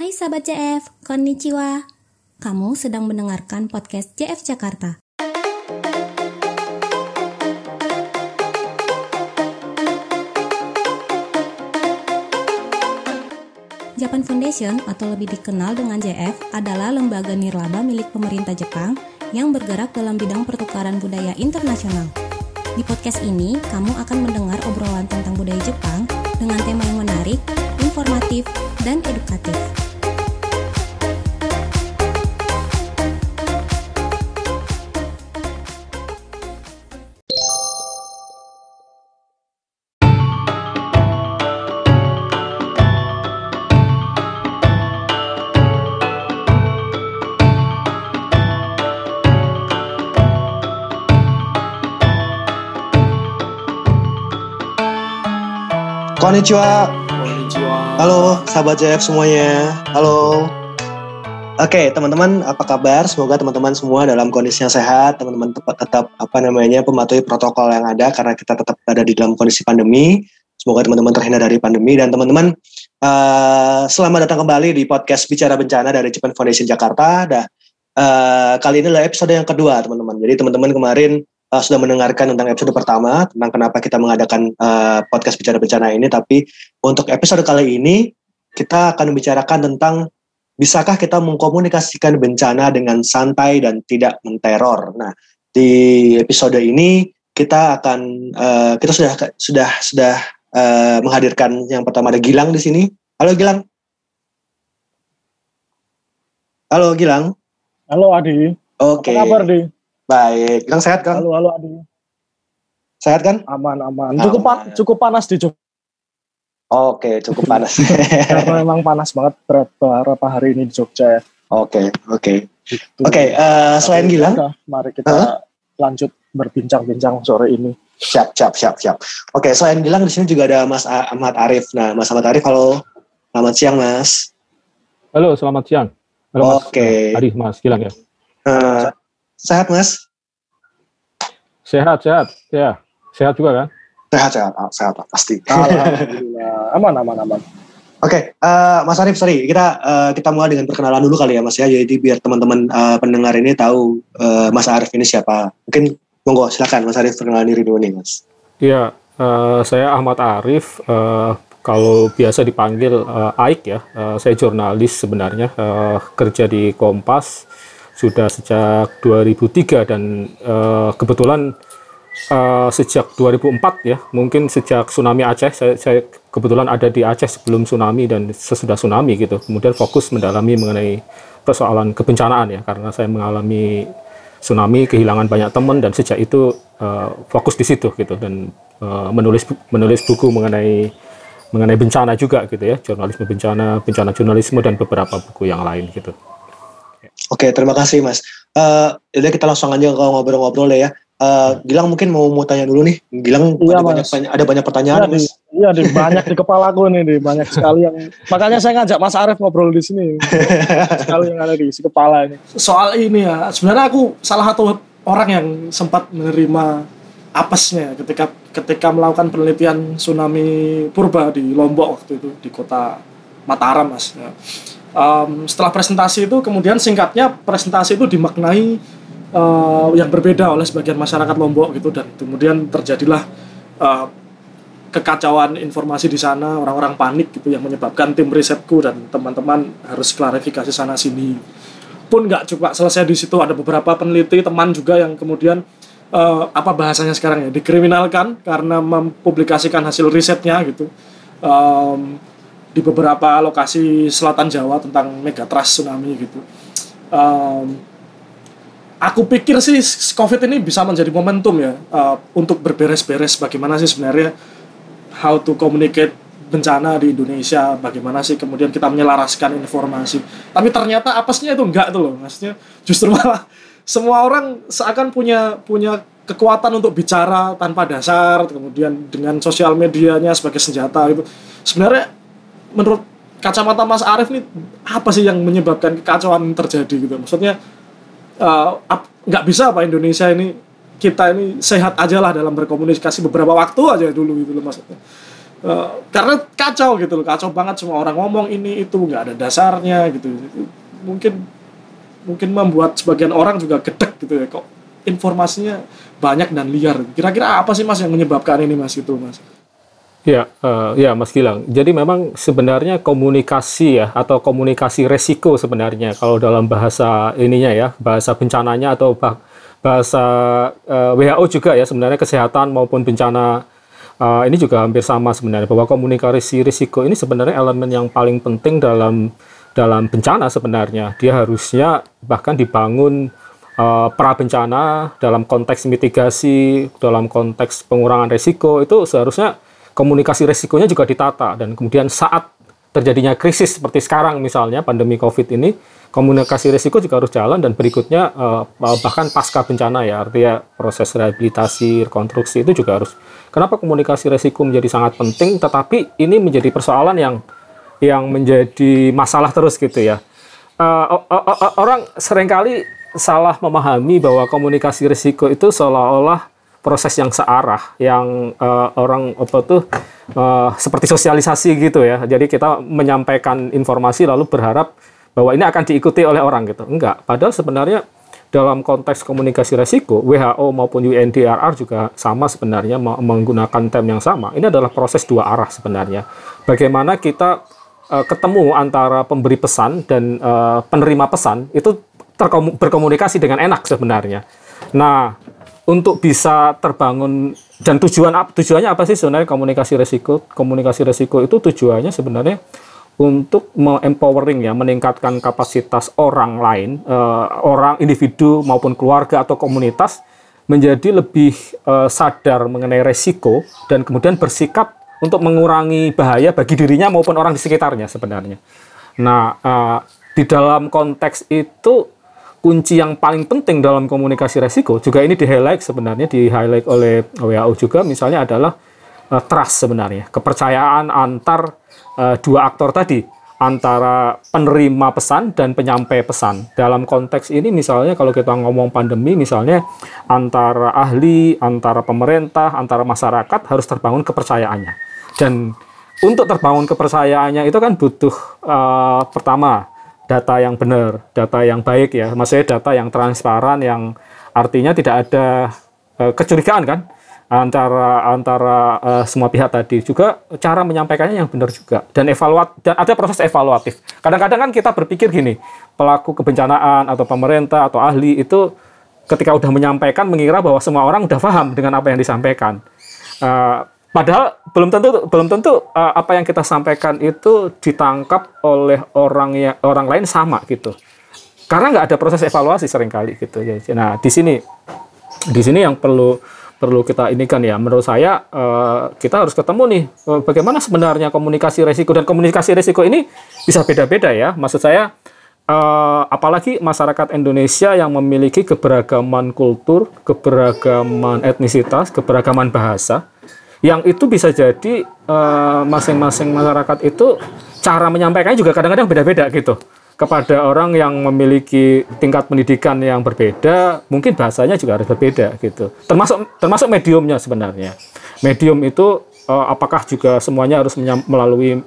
Hai sahabat JF, konnichiwa. Kamu sedang mendengarkan podcast JF Jakarta. Japan Foundation atau lebih dikenal dengan JF adalah lembaga nirlaba milik pemerintah Jepang yang bergerak dalam bidang pertukaran budaya internasional. Di podcast ini, kamu akan mendengar obrolan tentang budaya Jepang dengan tema yang menarik, informatif, dan edukatif. Konnichiwa. Konnichiwa. Halo sahabat JF semuanya. Halo. Oke, teman-teman apa kabar? Semoga teman-teman semua dalam kondisi yang sehat, teman-teman tetap, tetap apa namanya mematuhi protokol yang ada karena kita tetap ada di dalam kondisi pandemi. Semoga teman-teman terhindar dari pandemi dan teman-teman uh, selamat datang kembali di podcast Bicara Bencana dari Japan Foundation Jakarta. Dah uh, kali ini adalah episode yang kedua, teman-teman. Jadi teman-teman kemarin uh, sudah mendengarkan tentang episode pertama tentang kenapa kita mengadakan uh, podcast bicara bencana ini tapi untuk episode kali ini kita akan membicarakan tentang bisakah kita mengkomunikasikan bencana dengan santai dan tidak menteror. Nah, di episode ini kita akan uh, kita sudah sudah sudah uh, menghadirkan yang pertama ada Gilang di sini. Halo Gilang. Halo Gilang. Halo Adi. Oke. Apa kabar Di? Baik. Gilang sehat kan? Halo halo Adi. Sehat kan? Aman aman. Cukup pa- Aman. cukup panas di Jogja. Oke, cukup panas. Karena memang panas banget beberapa hari ini di Jogja ya. Oke, oke. Gitu. Oke, eh, selain Tapi Gilang, mari kita Hah? lanjut berbincang-bincang sore ini. siap, siap, siap, siap. Oke, selain Gilang di sini juga ada Mas Ahmad Arif. Nah, Mas Ahmad Arif, halo. Selamat siang, Mas. Halo, selamat siang. Halo, Mas. Oke. Adi, Mas, Gilang ya. Eh, sehat, Mas? Sehat, sehat. Ya, sehat juga kan? Sehat, sehat, ah, sehat, pasti. Alhamdulillah. Aman aman aman. Oke, eh, Mas Arif, sorry, kita eh, kita mulai dengan perkenalan dulu kali ya, Mas ya. Jadi biar teman-teman eh, pendengar ini tahu eh, Mas Arif ini siapa. Mungkin monggo silakan Mas Arif perkenalan diri dulu nih, Mas. Iya, eh, saya Ahmad Arif. eh, kalau biasa dipanggil eh, Aik ya. Eh, saya jurnalis sebenarnya. eh, kerja di Kompas sudah sejak 2003 dan eh, kebetulan eh, sejak 2004 ya. Mungkin sejak tsunami Aceh. Saya, saya kebetulan ada di Aceh sebelum tsunami dan sesudah tsunami gitu. Kemudian fokus mendalami mengenai persoalan kebencanaan ya. Karena saya mengalami tsunami kehilangan banyak teman dan sejak itu eh, fokus di situ gitu dan eh, menulis menulis buku mengenai mengenai bencana juga gitu ya jurnalisme bencana bencana jurnalisme dan beberapa buku yang lain gitu Oke, terima kasih Mas. Eh, udah kita langsung aja kalau ngobrol-ngobrol ya. Eh, Gilang mungkin mau mau tanya dulu nih. Gilang Iya, ada banyak Mas. banyak- ada banyak pertanyaan, Iya di, Mas. iya di banyak di kepalaku nih di banyak sekali yang makanya saya ngajak Mas Arief ngobrol di sini. Banyak sekali yang ada di isi kepala ini. Soal ini ya, sebenarnya aku salah satu orang yang sempat menerima apesnya ketika ketika melakukan penelitian tsunami purba di Lombok waktu itu di kota Mataram mas. Ya. Em, setelah presentasi itu kemudian singkatnya presentasi itu dimaknai eh, yang berbeda oleh sebagian masyarakat Lombok gitu. Dan kemudian terjadilah eh, kekacauan informasi di sana orang-orang panik gitu yang menyebabkan tim risetku dan teman-teman harus klarifikasi sana sini. Pun nggak cuma selesai di situ. Ada beberapa peneliti teman juga yang kemudian eh, apa bahasanya sekarang ya dikriminalkan karena mempublikasikan hasil risetnya gitu. Em, di beberapa lokasi selatan Jawa tentang megatrust tsunami gitu. Em, aku pikir sih COVID ini bisa menjadi momentum ya eh, untuk berberes-beres bagaimana sih sebenarnya how to communicate bencana di Indonesia bagaimana sih kemudian kita menyelaraskan informasi. Tapi ternyata apesnya itu enggak tuh loh maksudnya justru malah semua orang seakan punya punya kekuatan untuk bicara tanpa dasar kemudian dengan sosial medianya sebagai senjata gitu. Sebenarnya menurut kacamata Mas Arief nih apa sih yang menyebabkan kekacauan terjadi gitu maksudnya eh, nggak bisa apa Indonesia ini kita ini sehat aja lah dalam berkomunikasi beberapa waktu aja dulu gitu loh maksudnya Uh, karena kacau gitu loh, kacau banget semua orang ngomong ini itu nggak ada dasarnya gitu. Mungkin mungkin membuat sebagian orang juga gedek gitu ya kok informasinya banyak dan liar. Kira-kira apa sih mas yang menyebabkan ini mas itu mas? Ya, uh, ya Mas Gilang. Jadi memang sebenarnya komunikasi ya atau komunikasi resiko sebenarnya kalau dalam bahasa ininya ya, bahasa bencananya atau bah bahasa uh, eh, WHO juga ya sebenarnya kesehatan maupun bencana uh, ini juga hampir sama sebenarnya bahwa komunikasi risiko ini sebenarnya elemen yang paling penting dalam dalam bencana sebenarnya. Dia harusnya bahkan dibangun uh, pra bencana dalam konteks mitigasi, dalam konteks pengurangan risiko itu seharusnya komunikasi resikonya juga ditata. Dan kemudian saat terjadinya krisis seperti sekarang misalnya pandemi Covid ini komunikasi resiko juga harus jalan dan berikutnya uh, bahkan pasca bencana ya artinya proses rehabilitasi rekonstruksi itu juga harus. Kenapa komunikasi resiko menjadi sangat penting? Tetapi ini menjadi persoalan yang yang menjadi masalah terus gitu ya. Uh, orang sering kali salah memahami bahwa komunikasi resiko itu seolah-olah proses yang searah yang uh, orang apa tuh uh, seperti sosialisasi gitu ya. Jadi kita menyampaikan informasi lalu berharap bahwa ini akan diikuti oleh orang gitu. Enggak, padahal sebenarnya dalam konteks komunikasi resiko, WHO maupun UNDRR juga sama sebenarnya menggunakan term yang sama. Ini adalah proses dua arah sebenarnya. Bagaimana kita uh, ketemu antara pemberi pesan dan uh, penerima pesan itu berkomunikasi dengan enak sebenarnya. Nah, untuk bisa terbangun dan tujuan tujuannya apa sih sebenarnya komunikasi resiko? Komunikasi resiko itu tujuannya sebenarnya untuk empowering ya, meningkatkan kapasitas orang lain, uh, orang individu maupun keluarga atau komunitas menjadi lebih uh, sadar mengenai resiko dan kemudian bersikap untuk mengurangi bahaya bagi dirinya maupun orang di sekitarnya sebenarnya. Nah, uh, di dalam konteks itu kunci yang paling penting dalam komunikasi resiko juga ini di highlight sebenarnya di highlight oleh WHO juga misalnya adalah uh, trust sebenarnya. Kepercayaan antar uh, dua aktor tadi antara penerima pesan dan penyampai pesan. Dalam konteks ini misalnya kalau kita ngomong pandemi misalnya antara ahli antara pemerintah antara masyarakat harus terbangun kepercayaannya. Dan untuk terbangun kepercayaannya itu kan butuh uh, pertama data yang benar, data yang baik ya. Maksudnya data yang transparan yang artinya tidak ada uh, kecurigaan kan antara antara uh, semua pihak tadi. Juga cara menyampaikannya yang benar juga dan evaluat dan ada proses evaluatif. Kadang-kadang kan kita berpikir gini, pelaku kebencanaan atau pemerintah atau ahli itu ketika udah menyampaikan mengira bahwa semua orang udah paham dengan apa yang disampaikan. Uh, Padahal belum tentu belum tentu uh, apa yang kita sampaikan itu ditangkap oleh orang yang orang lain sama gitu. Karena nggak ada proses evaluasi sering kali gitu ya. Nah di sini di sini yang perlu perlu kita ini kan ya. Menurut saya uh, kita harus ketemu nih uh, bagaimana sebenarnya komunikasi resiko dan komunikasi resiko ini bisa beda-beda ya. Maksud saya uh, apalagi masyarakat Indonesia yang memiliki keberagaman kultur, keberagaman etnisitas, keberagaman bahasa yang itu bisa jadi eh, masing-masing uh, masyarakat itu cara menyampaikannya juga kadang-kadang beda-beda gitu. Kepada orang yang memiliki tingkat pendidikan yang berbeda mungkin bahasanya juga harus berbeda gitu. Termasuk termasuk mediumnya sebenarnya. Medium itu uh, apakah juga semuanya harus melalui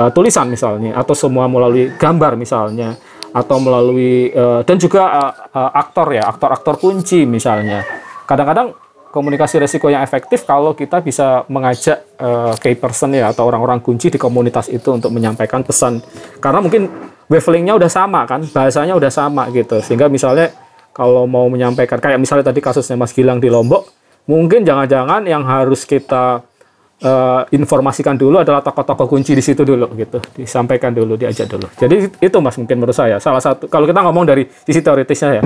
uh, tulisan misalnya atau semua melalui gambar misalnya atau melalui uh, dan juga uh, uh, aktor ya aktor-aktor kunci misalnya. Kadang-kadang komunikasi resiko yang efektif kalau kita bisa mengajak uh, key person ya atau orang-orang kunci di komunitas itu untuk menyampaikan pesan. Karena mungkin wavelengthnya udah sama kan bahasanya udah sama gitu. Sehingga misalnya kalau mau menyampaikan kayak misalnya tadi kasusnya Mas Gilang di Lombok mungkin jangan-jangan yang harus kita uh, informasikan dulu adalah tokoh-tokoh kunci di situ dulu gitu. Disampaikan dulu diajak dulu. Jadi itu mas mungkin menurut saya. Salah satu kalau kita ngomong dari sisi teoritisnya ya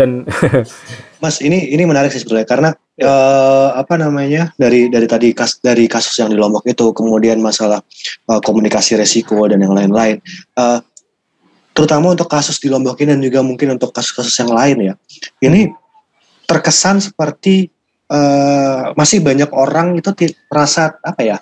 dan Mas ini ini menarik sih sebetulnya karena ya. uh, apa namanya dari dari tadi kas, dari kasus yang di Lombok itu kemudian masalah uh, komunikasi resiko dan yang lain-lain uh, terutama untuk kasus di Lombok ini dan juga mungkin untuk kasus-kasus yang lain ya ini terkesan seperti uh, masih banyak orang itu terasa apa ya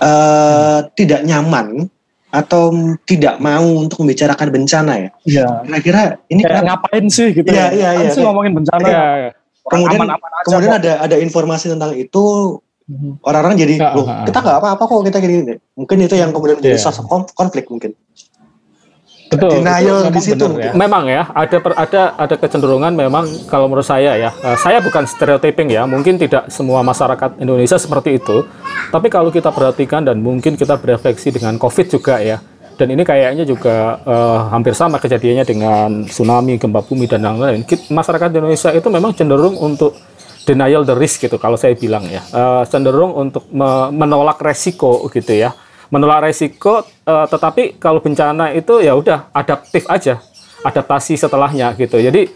uh, tidak nyaman atau tidak mau untuk membicarakan bencana ya. Iya. Kira-kira ini Kayak kan, ngapain sih gitu ya? Iya, iya, iya. sih ngomongin bencana. Ya. Kemudian aman -aman aja kemudian kok. ada ada informasi tentang itu Orang-orang jadi, loh kita nggak apa-apa kok kita gini. Mungkin itu yang kemudian menjadi yeah. konflik mungkin. Betul. Denial di situ. Ya. Memang ya, ada per, ada ada kecenderungan memang kalau menurut saya ya, uh, saya bukan stereotyping ya, mungkin tidak semua masyarakat Indonesia seperti itu. Tapi kalau kita perhatikan dan mungkin kita berefleksi dengan Covid juga ya, dan ini kayaknya juga uh, hampir sama kejadiannya dengan tsunami, gempa bumi dan lain-lain. Masyarakat Indonesia itu memang cenderung untuk denial the risk gitu kalau saya bilang ya, uh, cenderung untuk me menolak resiko gitu ya menolak resiko uh, tetapi kalau bencana itu ya udah adaptif aja adaptasi setelahnya gitu. Jadi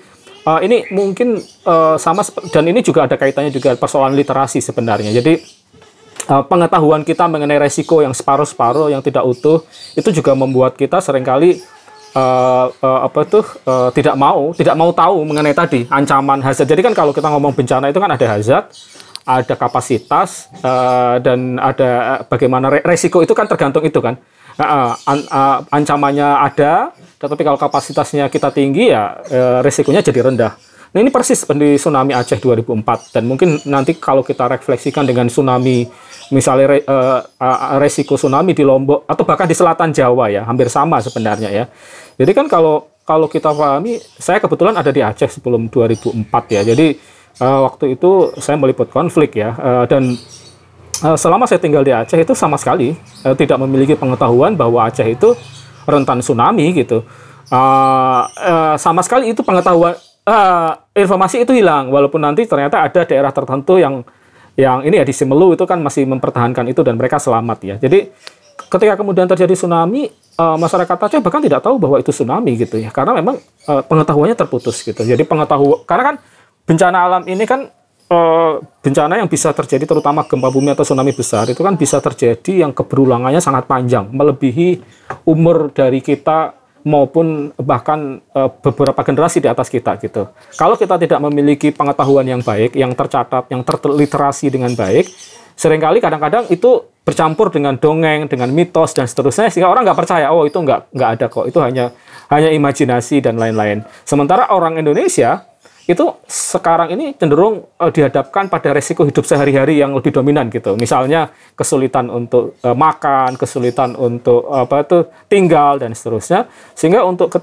uh, ini mungkin uh, sama dan ini juga ada kaitannya juga persoalan literasi sebenarnya. Jadi uh, pengetahuan kita mengenai resiko yang separuh-separuh yang tidak utuh itu juga membuat kita sering kali uh, uh, apa tuh uh, tidak mau tidak mau tahu mengenai tadi ancaman hazard. Jadi kan kalau kita ngomong bencana itu kan ada hazard ada kapasitas uh, dan ada uh, bagaimana re resiko itu kan tergantung itu kan. Uh, an uh, ancamannya ada tetapi kalau kapasitasnya kita tinggi ya uh, resikonya jadi rendah. Nah ini persis di tsunami Aceh 2004 dan mungkin nanti kalau kita refleksikan dengan tsunami misalnya re, uh, uh, resiko tsunami di Lombok atau bahkan di selatan Jawa ya hampir sama sebenarnya ya. Jadi kan kalau kalau kita pahami saya kebetulan ada di Aceh sebelum 2004 ya. Jadi uh, waktu itu saya meliput konflik ya. Uh, dan uh, selama saya tinggal di Aceh itu sama sekali uh, tidak memiliki pengetahuan bahwa Aceh itu rentan tsunami gitu. Uh, uh, sama sekali itu pengetahuan uh, informasi itu hilang. Walaupun nanti ternyata ada daerah tertentu yang yang ini ya di Simelu itu kan masih mempertahankan itu dan mereka selamat ya. Jadi ketika kemudian terjadi tsunami masyarakat Aceh bahkan tidak tahu bahwa itu tsunami gitu ya. Karena memang pengetahuannya terputus gitu. Jadi pengetahuan karena kan bencana alam ini kan e, bencana yang bisa terjadi terutama gempa bumi atau tsunami besar itu kan bisa terjadi yang keberulangannya sangat panjang melebihi umur dari kita maupun bahkan e, beberapa generasi di atas kita gitu. Kalau kita tidak memiliki pengetahuan yang baik, yang tercatat, yang terliterasi dengan baik, sering kali kadang-kadang itu bercampur dengan dongeng, dengan mitos dan seterusnya sehingga orang nggak percaya, oh itu nggak nggak ada kok, itu hanya hanya imajinasi dan lain-lain. Sementara orang Indonesia itu sekarang ini cenderung uh, dihadapkan pada resiko hidup sehari-hari yang lebih dominan gitu. Misalnya kesulitan untuk uh, makan, kesulitan untuk apa itu tinggal dan seterusnya. Sehingga untuk ke,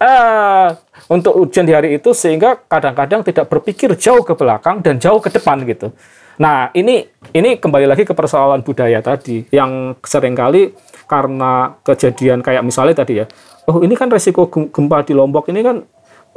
uh, untuk ujian di hari itu sehingga kadang-kadang tidak berpikir jauh ke belakang dan jauh ke depan gitu. Nah, ini ini kembali lagi ke persoalan budaya tadi yang sering kali karena kejadian kayak misalnya tadi ya. Oh, ini kan resiko gempa di Lombok ini kan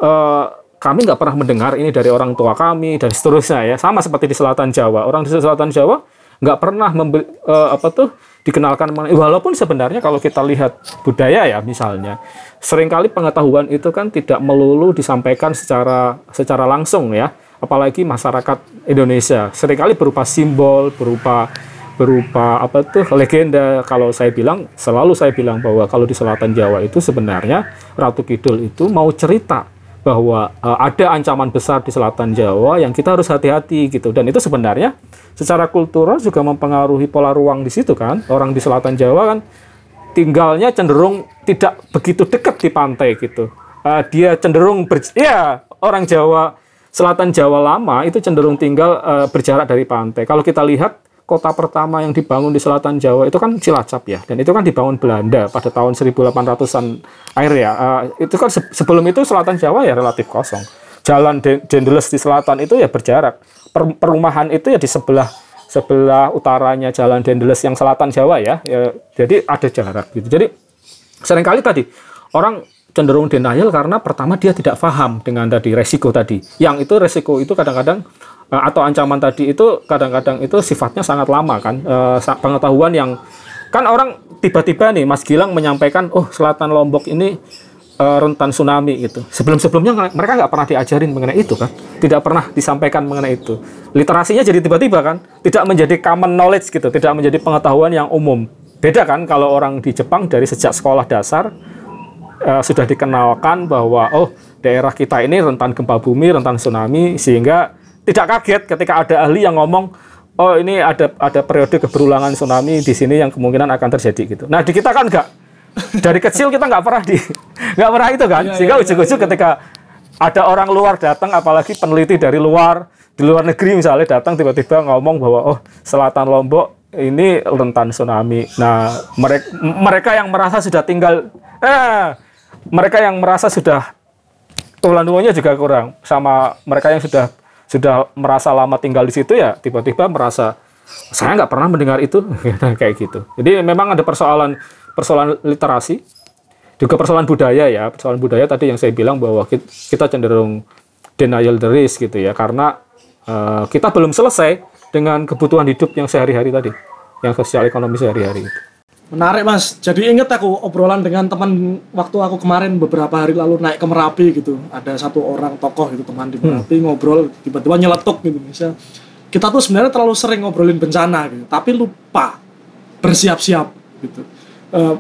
uh, kami nggak pernah mendengar ini dari orang tua kami dan seterusnya ya. Sama seperti di selatan Jawa. Orang di selatan Jawa nggak pernah membeli, uh, apa tuh dikenalkan walaupun sebenarnya kalau kita lihat budaya ya misalnya sering kali pengetahuan itu kan tidak melulu disampaikan secara secara langsung ya. Apalagi masyarakat Indonesia. Seringkali berupa simbol berupa berupa apa tuh legenda. Kalau saya bilang selalu saya bilang bahwa kalau di selatan Jawa itu sebenarnya Ratu Kidul itu mau cerita bahwa uh, ada ancaman besar di selatan Jawa yang kita harus hati-hati gitu. Dan itu sebenarnya secara kultural juga mempengaruhi pola ruang di situ kan. Orang di selatan Jawa kan tinggalnya cenderung tidak begitu dekat di pantai gitu. Uh, dia cenderung ber ya orang Jawa selatan Jawa lama itu cenderung tinggal uh, berjarak dari pantai. Kalau kita lihat kota pertama yang dibangun di selatan Jawa itu kan Cilacap ya. Dan itu kan dibangun Belanda pada tahun 1800-an akhir ya. Uh, itu kan se sebelum itu selatan Jawa ya relatif kosong. Jalan Dendeles di selatan itu ya berjarak. Per perumahan itu ya di sebelah sebelah utaranya jalan Dendeles yang selatan Jawa ya, ya jadi ada jarak gitu. Jadi sering kali tadi orang cenderung denial karena pertama dia tidak paham dengan tadi resiko tadi. Yang itu resiko itu kadang-kadang Eh, atau ancaman tadi itu kadang-kadang itu sifatnya sangat lama kan. Uh, pengetahuan yang kan orang tiba-tiba nih Mas Gilang menyampaikan oh selatan Lombok ini uh, rentan tsunami gitu. Sebelum-sebelumnya mereka nggak pernah diajarin mengenai itu kan. Tidak pernah disampaikan mengenai itu. Literasinya jadi tiba-tiba kan. Tidak menjadi common knowledge gitu. Tidak menjadi pengetahuan yang umum. Beda kan kalau orang di Jepang dari sejak sekolah dasar uh, sudah dikenalkan bahwa oh daerah kita ini rentan gempa bumi rentan tsunami sehingga tidak kaget ketika ada ahli yang ngomong oh ini ada ada periode keberulangan tsunami di sini yang kemungkinan akan terjadi gitu. Nah di kita kan enggak dari kecil kita nggak pernah di nggak pernah itu kan iya, sehingga iya, iya. ketika ada orang luar datang apalagi peneliti dari luar di luar negeri misalnya datang tiba-tiba ngomong bahwa oh selatan Lombok ini rentan tsunami. Nah, mereka mereka yang merasa sudah tinggal eh mereka yang merasa sudah tulan juga kurang sama mereka yang sudah sudah merasa lama tinggal di situ ya tiba-tiba merasa saya nggak pernah mendengar itu kayak gitu. Jadi memang ada persoalan persoalan literasi juga persoalan budaya ya persoalan budaya tadi yang saya bilang bahwa kita cenderung denial the risk gitu ya karena uh, kita belum selesai dengan kebutuhan hidup yang sehari-hari tadi yang sosial ekonomi sehari-hari itu. Menarik mas, jadi inget aku obrolan dengan teman waktu aku kemarin beberapa hari lalu naik ke Merapi gitu. Ada satu orang tokoh itu teman di Merapi hmm. ngobrol tiba-tiba nyeletuk gitu Misal, Kita tuh sebenarnya terlalu sering ngobrolin bencana gitu Tapi lupa bersiap-siap gitu. Uh,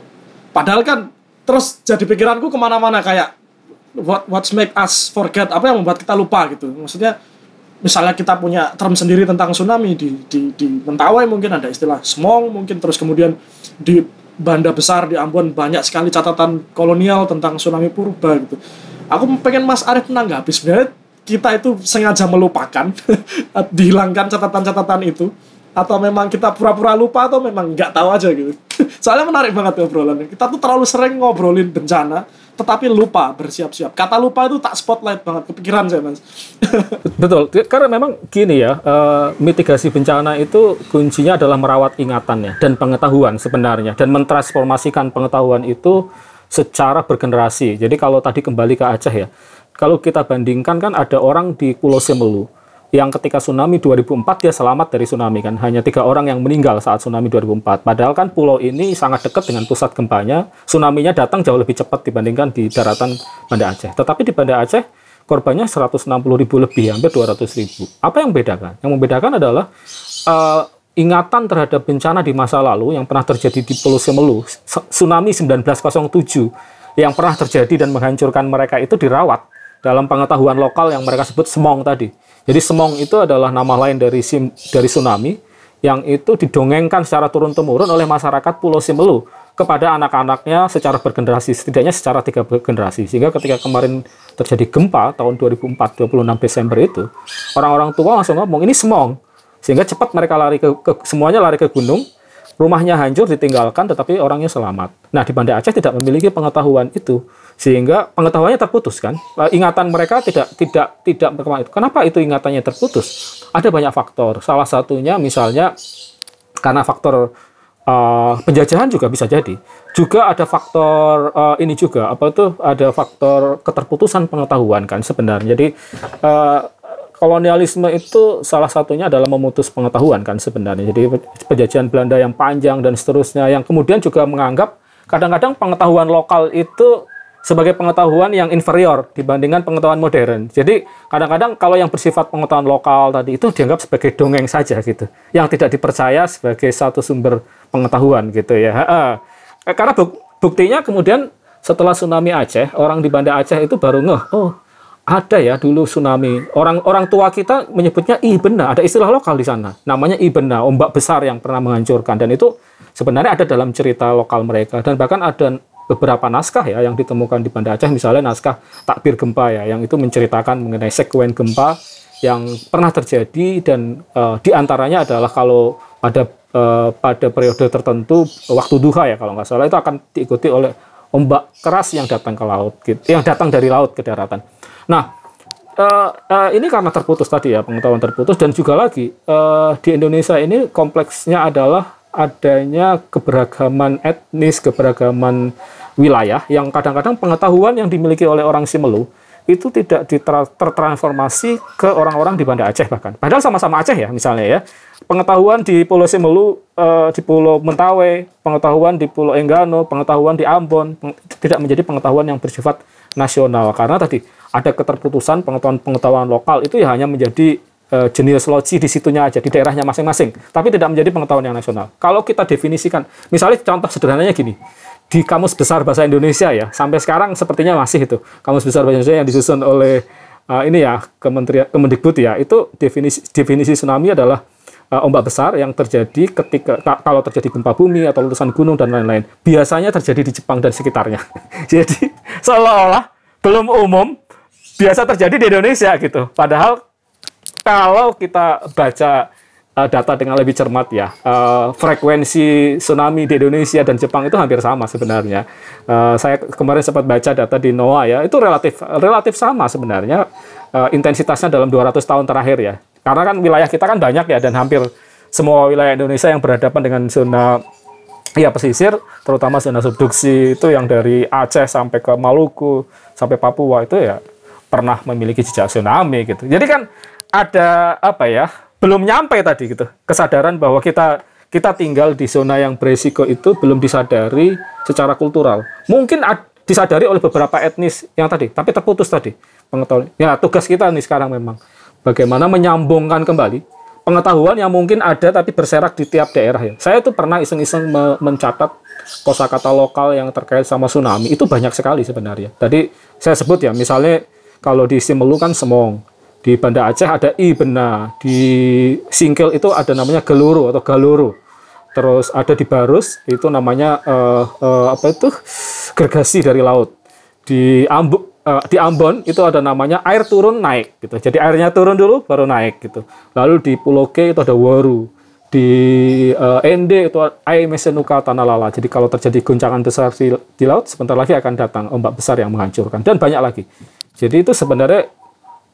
Padahal kan terus jadi pikiranku ke mana-mana kayak what what's make us forget apa yang membuat kita lupa gitu. Maksudnya misalnya kita punya term sendiri tentang tsunami di di di Mentawai mungkin ada istilah smong mungkin terus kemudian di Banda Besar di Ambon banyak sekali catatan kolonial tentang tsunami purba gitu. Aku pengen Mas Arief menanggapi sebenarnya kita itu sengaja melupakan dihilangkan catatan-catatan itu atau memang kita pura-pura lupa atau memang nggak tahu aja gitu. Soalnya menarik banget obrolannya. Kita tuh terlalu sering ngobrolin bencana tetapi lupa bersiap-siap. Kata lupa itu tak spotlight banget kepikiran saya mas. Betul. Karena memang gini ya uh, mitigasi bencana itu kuncinya adalah merawat ingatannya dan pengetahuan sebenarnya dan mentransformasikan pengetahuan itu secara bergenerasi. Jadi kalau tadi kembali ke Aceh ya kalau kita bandingkan kan ada orang di Pulau Semelu yang ketika tsunami 2004 dia selamat dari tsunami kan? Hanya tiga orang yang meninggal saat tsunami 2004 padahal kan pulau ini sangat dekat dengan pusat gempanya. Tsunami-nya datang jauh lebih cepat dibandingkan di daratan Banda Aceh. Tetapi di Banda Aceh korbannya 160 ribu lebih hampir 200 ribu. Apa yang membedakan? Yang membedakan adalah uh, ingatan terhadap bencana di masa lalu yang pernah terjadi di Pulau Semelu tsunami 1907 yang pernah terjadi dan menghancurkan mereka itu dirawat dalam pengetahuan lokal yang mereka sebut semong tadi jadi semong itu adalah nama lain dari sim, dari tsunami yang itu didongengkan secara turun-temurun oleh masyarakat Pulau Simelu kepada anak-anaknya secara bergenerasi, setidaknya secara tiga generasi. Sehingga ketika kemarin terjadi gempa tahun 2004, 26 Desember itu, orang-orang tua langsung ngomong, ini semong. Sehingga cepat mereka lari ke, ke semuanya lari ke gunung, rumahnya hancur ditinggalkan tetapi orangnya selamat. Nah, di Banda Aceh tidak memiliki pengetahuan itu sehingga pengetahuannya terputus kan. Ingatan mereka tidak tidak tidak berkembang itu. Kenapa itu ingatannya terputus? Ada banyak faktor. Salah satunya misalnya karena faktor uh, penjajahan juga bisa jadi. Juga ada faktor uh, ini juga apa itu ada faktor keterputusan pengetahuan kan sebenarnya. Jadi uh, kolonialisme itu salah satunya adalah memutus pengetahuan kan sebenarnya. Jadi penjajahan Belanda yang panjang dan seterusnya yang kemudian juga menganggap kadang-kadang pengetahuan lokal itu sebagai pengetahuan yang inferior dibandingkan pengetahuan modern. Jadi kadang-kadang kalau yang bersifat pengetahuan lokal tadi itu dianggap sebagai dongeng saja gitu, yang tidak dipercaya sebagai satu sumber pengetahuan gitu ya. Karena buktinya kemudian setelah tsunami Aceh, orang di Banda Aceh itu baru ngeh, oh ada ya dulu tsunami. Orang orang tua kita menyebutnya ibena, ada istilah lokal di sana. Namanya ibena, ombak besar yang pernah menghancurkan dan itu sebenarnya ada dalam cerita lokal mereka dan bahkan ada beberapa naskah ya yang ditemukan di Banda Aceh misalnya naskah takbir gempa ya yang itu menceritakan mengenai sekuen gempa yang pernah terjadi dan uh, di antaranya adalah kalau pada uh, pada periode tertentu waktu duha ya kalau nggak salah itu akan diikuti oleh ombak keras yang datang ke laut gitu, yang datang dari laut ke daratan. Nah uh, uh, ini karena terputus tadi ya pengetahuan terputus dan juga lagi uh, di Indonesia ini kompleksnya adalah adanya keberagaman etnis, keberagaman wilayah yang kadang-kadang pengetahuan yang dimiliki oleh orang Simelu itu tidak tertransformasi ke orang-orang di Banda Aceh bahkan. Padahal sama-sama Aceh ya misalnya ya. Pengetahuan di Pulau Simelu, di Pulau Mentawai, pengetahuan di Pulau Enggano, pengetahuan di Ambon tidak menjadi pengetahuan yang bersifat nasional karena tadi ada keterputusan pengetahuan-pengetahuan lokal itu ya hanya menjadi uh, jenis loci di situnya aja di daerahnya masing-masing, tapi tidak menjadi pengetahuan yang nasional. Kalau kita definisikan, misalnya contoh sederhananya gini, di kamus besar bahasa Indonesia ya, sampai sekarang sepertinya masih itu kamus besar bahasa Indonesia yang disusun oleh uh, ini ya Kementerian Kemendikbud ya, itu definisi definisi tsunami adalah uh, ombak besar yang terjadi ketika kalau terjadi gempa bumi atau letusan gunung dan lain-lain. Biasanya terjadi di Jepang dan sekitarnya. Jadi seolah-olah belum umum biasa terjadi di Indonesia gitu. Padahal kalau kita baca uh, data dengan lebih cermat ya, uh, frekuensi tsunami di Indonesia dan Jepang itu hampir sama sebenarnya. Uh, saya kemarin sempat baca data di NOAA ya, itu relatif relatif sama sebenarnya uh, intensitasnya dalam 200 tahun terakhir ya. Karena kan wilayah kita kan banyak ya dan hampir semua wilayah Indonesia yang berhadapan dengan zona ya pesisir, terutama zona subduksi itu yang dari Aceh sampai ke Maluku sampai Papua itu ya pernah memiliki jejak tsunami gitu. Jadi kan ada apa ya belum nyampe tadi gitu kesadaran bahwa kita kita tinggal di zona yang beresiko itu belum disadari secara kultural. Mungkin disadari oleh beberapa etnis yang tadi, tapi terputus tadi pengetahuan. Ya tugas kita nih sekarang memang bagaimana menyambungkan kembali pengetahuan yang mungkin ada tapi berserak di tiap daerah ya. Saya tuh pernah iseng-iseng me mencatat kosakata lokal yang terkait sama tsunami itu banyak sekali sebenarnya. Tadi saya sebut ya, misalnya kalau di Simelu kan semong, di Banda Aceh ada i bena, di Singkil itu ada namanya geluru atau galuru. Terus ada di Barus itu namanya uh, uh, apa itu gergasi dari laut. Di Ambuk uh, di Ambon itu ada namanya air turun naik gitu. Jadi airnya turun dulu baru naik gitu. Lalu di Pulau K itu ada waru. Di uh, Ende itu air mesenuka tanah lala. Jadi kalau terjadi guncangan besar di, di laut sebentar lagi akan datang ombak besar yang menghancurkan dan banyak lagi. Jadi itu sebenarnya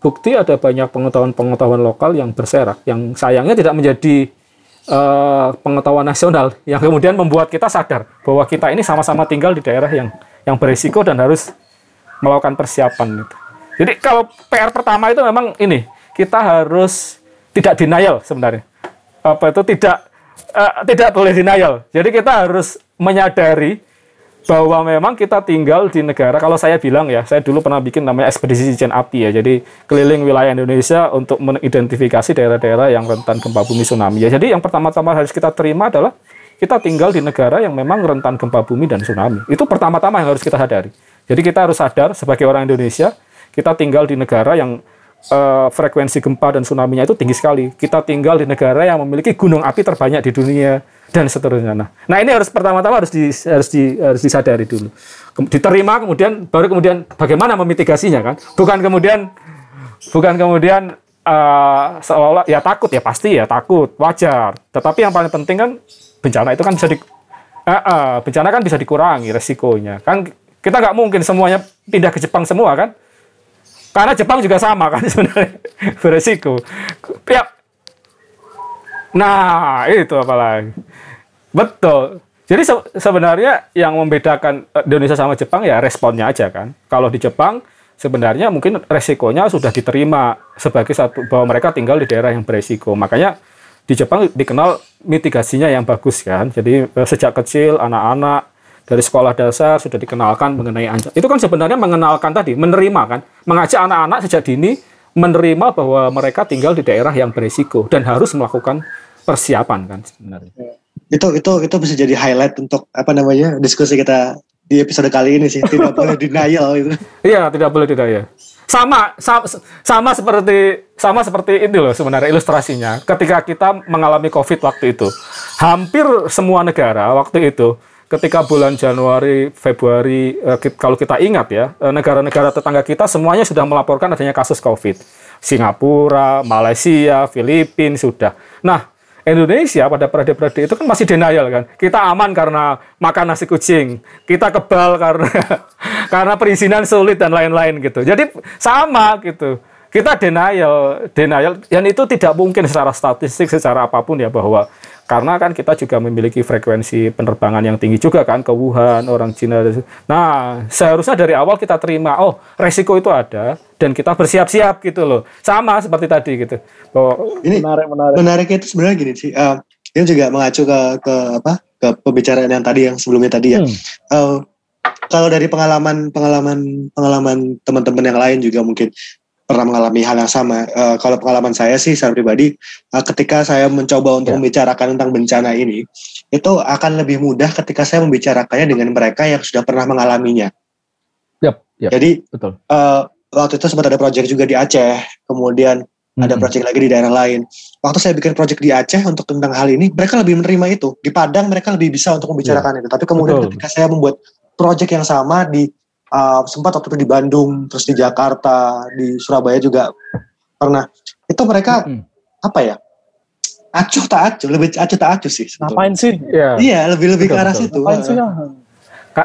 bukti ada banyak pengetahuan-pengetahuan lokal yang berserak yang sayangnya tidak menjadi uh, pengetahuan nasional yang kemudian membuat kita sadar bahwa kita ini sama-sama tinggal di daerah yang yang berisiko dan harus melakukan persiapan. Jadi kalau PR pertama itu memang ini kita harus tidak denial sebenarnya. Apa itu tidak uh, tidak boleh denial. Jadi kita harus menyadari bahwa memang kita tinggal di negara kalau saya bilang ya saya dulu pernah bikin namanya ekspedisi cincin api ya jadi keliling wilayah Indonesia untuk mengidentifikasi daerah-daerah yang rentan gempa bumi tsunami ya. Jadi yang pertama-tama harus kita terima adalah kita tinggal di negara yang memang rentan gempa bumi dan tsunami. Itu pertama-tama yang harus kita sadari. Jadi kita harus sadar sebagai orang Indonesia, kita tinggal di negara yang uh, frekuensi gempa dan tsunami-nya itu tinggi sekali. Kita tinggal di negara yang memiliki gunung api terbanyak di dunia dan seterusnya. Nah, nah ini harus pertama-tama harus di, harus di, harus disadari dulu. Diterima kemudian baru kemudian bagaimana memitigasinya kan? Bukan kemudian bukan kemudian uh, seolah-olah ya takut ya pasti ya takut wajar. Tetapi yang paling penting kan bencana itu kan bisa di uh, uh, bencana kan bisa dikurangi resikonya. Kan kita nggak mungkin semuanya pindah ke Jepang semua kan? Karena Jepang juga sama kan sebenarnya beresiko. Ya. Nah, itu apalagi. Betul. Jadi se sebenarnya yang membedakan eh, Indonesia sama Jepang ya responnya aja kan. Kalau di Jepang sebenarnya mungkin resikonya sudah diterima sebagai satu bahwa mereka tinggal di daerah yang beresiko. Makanya di Jepang dikenal mitigasinya yang bagus kan. Jadi eh, sejak kecil anak-anak dari sekolah dasar sudah dikenalkan mengenai ancaman. Itu kan sebenarnya mengenalkan tadi, menerima kan, mengajak anak-anak sejak dini menerima bahwa mereka tinggal di daerah yang berisiko dan harus melakukan persiapan kan sebenarnya. Itu itu itu bisa jadi highlight untuk apa namanya diskusi kita di episode kali ini sih tidak boleh denial itu. Iya tidak boleh denial. Sama, sama sama seperti sama seperti itu loh sebenarnya ilustrasinya. Ketika kita mengalami COVID waktu itu, hampir semua negara waktu itu ketika bulan Januari, Februari, eh, kalau kita ingat ya, eh, negara-negara tetangga kita semuanya sudah melaporkan adanya kasus COVID. Singapura, Malaysia, Filipina sudah. Nah, Indonesia pada periode-periode itu kan masih denial kan. Kita aman karena makan nasi kucing. Kita kebal karena karena perizinan sulit dan lain-lain gitu. Jadi sama gitu. Kita denial, denial dan itu tidak mungkin secara statistik secara apa pun ya bahwa karena kan kita juga memiliki frekuensi penerbangan yang tinggi juga kan ke Wuhan orang Cina nah seharusnya dari awal kita terima oh resiko itu ada dan kita bersiap-siap gitu loh. Sama seperti tadi gitu. Bahwa ini menarik menarik. menariknya itu sebenarnya gini sih uh, ini juga mengacu ke ke apa ke pembicaraan yang tadi yang sebelumnya tadi ya. Hmm. uh, kalau dari pengalaman pengalaman pengalaman teman-teman yang lain juga mungkin pernah mengalami hal yang sama. Uh, kalau pengalaman saya sih secara pribadi, uh, ketika saya mencoba untuk yeah. membicarakan tentang bencana ini, itu akan lebih mudah ketika saya membicarakannya dengan mereka yang sudah pernah mengalaminya. Yep, yep, Jadi betul. Uh, waktu itu sempat ada proyek juga di Aceh, kemudian mm-hmm. ada proyek lagi di daerah lain. Waktu saya bikin proyek di Aceh untuk tentang hal ini, mereka lebih menerima itu. Di Padang mereka lebih bisa untuk membicarakan yeah. itu. Tapi kemudian betul. ketika saya membuat proyek yang sama di uh, sempat waktu itu di Bandung, terus di Jakarta, di Surabaya juga pernah. itu mereka hmm. apa ya? Acuh tak acuh lebih acuh tak acuh sih sebetulnya. ngapain sih? Ya. iya lebih lebih ke arah situ. Ngapain sih?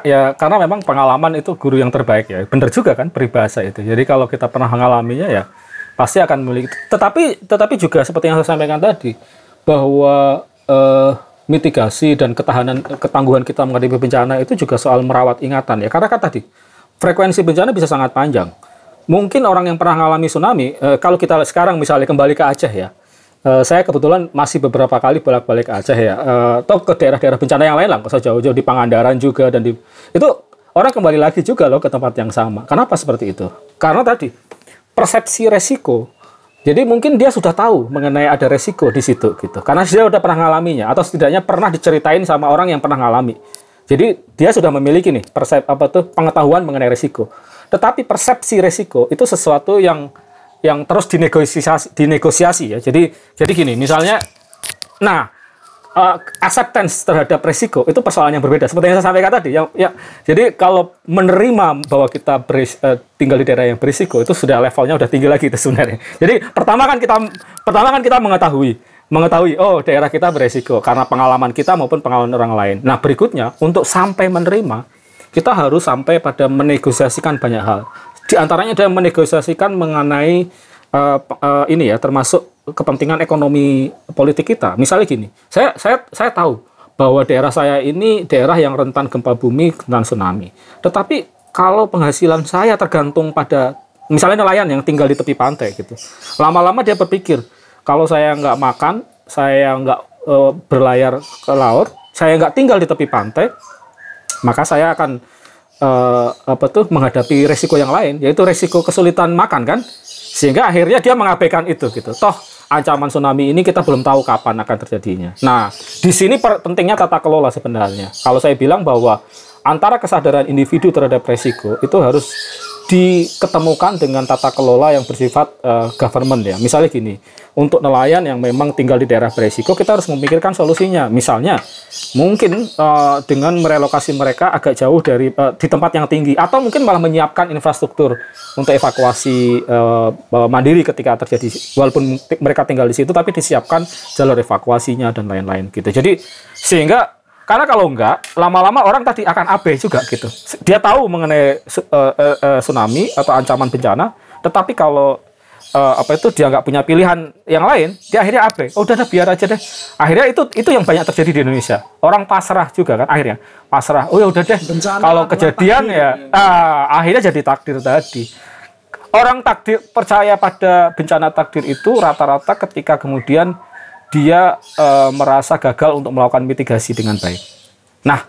Ya karena memang pengalaman itu guru yang terbaik ya. Benar juga kan peribahasa itu. Jadi kalau kita pernah mengalaminya ya pasti akan memiliki. Tetapi tetapi juga seperti yang saya sampaikan tadi bahwa eh, mitigasi dan ketahanan ketangguhan kita menghadapi bencana itu juga soal merawat ingatan ya. Karena kan tadi frekuensi bencana bisa sangat panjang mungkin orang yang pernah mengalami tsunami eh, kalau kita sekarang misalnya kembali ke Aceh ya eh, saya kebetulan masih beberapa kali bolak-balik ke Aceh ya eh, atau ke daerah-daerah bencana yang lain lah kalau jauh-jauh di Pangandaran juga dan di itu orang kembali lagi juga loh ke tempat yang sama kenapa seperti itu karena tadi persepsi resiko. Jadi mungkin dia sudah tahu mengenai ada resiko di situ gitu. Karena dia sudah pernah ngalaminya atau setidaknya pernah diceritain sama orang yang pernah ngalami. Jadi dia sudah memiliki nih persep apa tuh pengetahuan mengenai resiko. Tetapi persepsi resiko itu sesuatu yang yang terus dinegosiasi dinegosiasi ya. Jadi jadi gini, misalnya nah uh, acceptance terhadap resiko itu persoalan yang berbeda. Seperti yang saya sampaikan tadi, ya, ya jadi kalau menerima bahwa kita beris, uh, tinggal di daerah yang berisiko itu sudah levelnya udah tinggi lagi itu sebenarnya. Jadi pertama kan kita pertama kan kita mengetahui mengetahui oh daerah kita berisiko karena pengalaman kita maupun pengalaman orang lain. Nah berikutnya untuk sampai menerima kita harus sampai pada menegosiasikan banyak hal. Di antaranya adalah menegosiasikan mengenai uh, uh, ini ya termasuk kepentingan ekonomi politik kita. Misalnya gini, saya saya saya tahu bahwa daerah saya ini daerah yang rentan gempa bumi dan tsunami. Tetapi kalau penghasilan saya tergantung pada misalnya nelayan yang tinggal di tepi pantai gitu, lama-lama dia berpikir kalau saya nggak makan, saya nggak e, berlayar ke laut, saya nggak tinggal di tepi pantai, maka saya akan e, apa tuh menghadapi resiko yang lain, yaitu resiko kesulitan makan kan, sehingga akhirnya dia mengabaikan itu gitu. Toh ancaman tsunami ini kita belum tahu kapan akan terjadinya. Nah, di sini pentingnya tata kelola sebenarnya. Kalau saya bilang bahwa antara kesadaran individu terhadap resiko itu harus diketemukan dengan tata kelola yang bersifat uh, government ya. Misalnya gini, untuk nelayan yang memang tinggal di daerah beresiko, kita harus memikirkan solusinya. Misalnya, mungkin uh, dengan merelokasi mereka agak jauh dari uh, di tempat yang tinggi, atau mungkin malah menyiapkan infrastruktur untuk evakuasi uh, mandiri ketika terjadi, walaupun mereka tinggal di situ, tapi disiapkan jalur evakuasinya dan lain-lain gitu. Jadi sehingga karena kalau enggak, lama-lama orang tadi akan abai juga gitu. Dia tahu mengenai uh, uh, uh, tsunami atau ancaman bencana, tetapi kalau uh, apa itu dia nggak punya pilihan yang lain, dia akhirnya abai. Oh udah, udah biar aja deh. Akhirnya itu itu yang banyak terjadi di Indonesia. Orang pasrah juga kan akhirnya pasrah. Oh ya udah deh. Bencana, kalau kejadian ya, ya. Uh, akhirnya jadi takdir tadi. Orang takdir percaya pada bencana takdir itu rata-rata ketika kemudian dia e, merasa gagal untuk melakukan mitigasi dengan baik. Nah,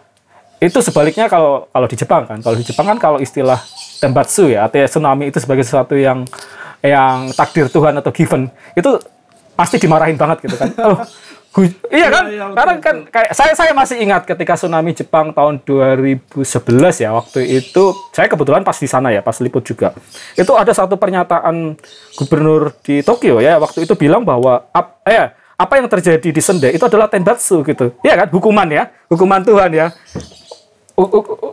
itu sebaliknya kalau kalau di Jepang kan. Kalau di Jepang kan kalau istilah tembatsu ya, artinya tsunami itu sebagai sesuatu yang yang takdir Tuhan atau given, itu pasti dimarahin banget gitu kan. Oh, iya kan? Ya, ya, Karena kan kayak saya saya masih ingat ketika tsunami Jepang tahun 2011 ya, waktu itu saya kebetulan pas di sana ya, pas liput juga. Itu ada satu pernyataan gubernur di Tokyo ya, waktu itu bilang bahwa ap, eh apa yang terjadi di Sende itu adalah tenbatsu gitu. Ya kan? Hukuman ya, hukuman Tuhan ya.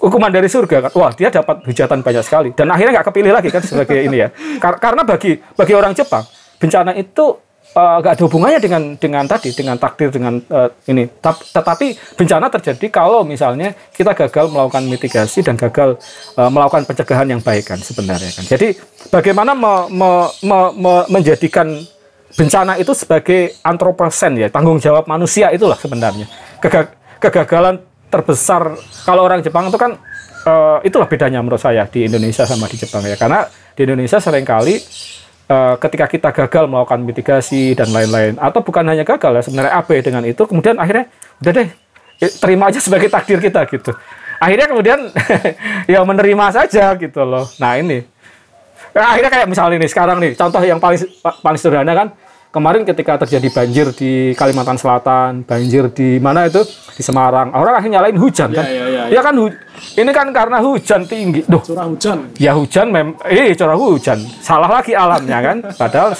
Hukuman dari surga kan. Wah, dia dapat hujatan banyak sekali dan akhirnya nggak kepilih lagi kan sebagai ini ya. Karena bagi bagi orang Jepang, bencana itu eh, nggak uh, ada hubungannya dengan dengan tadi dengan takdir dengan uh, ini tetapi bencana terjadi kalau misalnya kita gagal melakukan mitigasi dan gagal uh, melakukan pencegahan yang baik kan sebenarnya kan jadi bagaimana me, me, me, me, menjadikan bencana itu sebagai antroposen ya tanggung jawab manusia itulah sebenarnya. Kegag kegagalan terbesar kalau orang Jepang itu kan uh, itulah bedanya menurut saya di Indonesia sama di Jepang ya. Karena di Indonesia sering kali uh, ketika kita gagal melakukan mitigasi dan lain-lain atau bukan hanya gagal ya sebenarnya abe dengan itu kemudian akhirnya udah deh terima aja sebagai takdir kita gitu. Akhirnya kemudian ya menerima saja gitu loh. Nah ini. Akhirnya kayak misalnya ini sekarang nih contoh yang paling paling sederhana kan kemarin ketika terjadi banjir di Kalimantan Selatan, banjir di mana itu di Semarang, orang akhirnya nyalain hujan ya, kan? Ya, ya, ya. ya kan ini kan karena hujan tinggi, Duh, curah hujan. Ya hujan mem, eh curah hujan, salah lagi alamnya kan? Padahal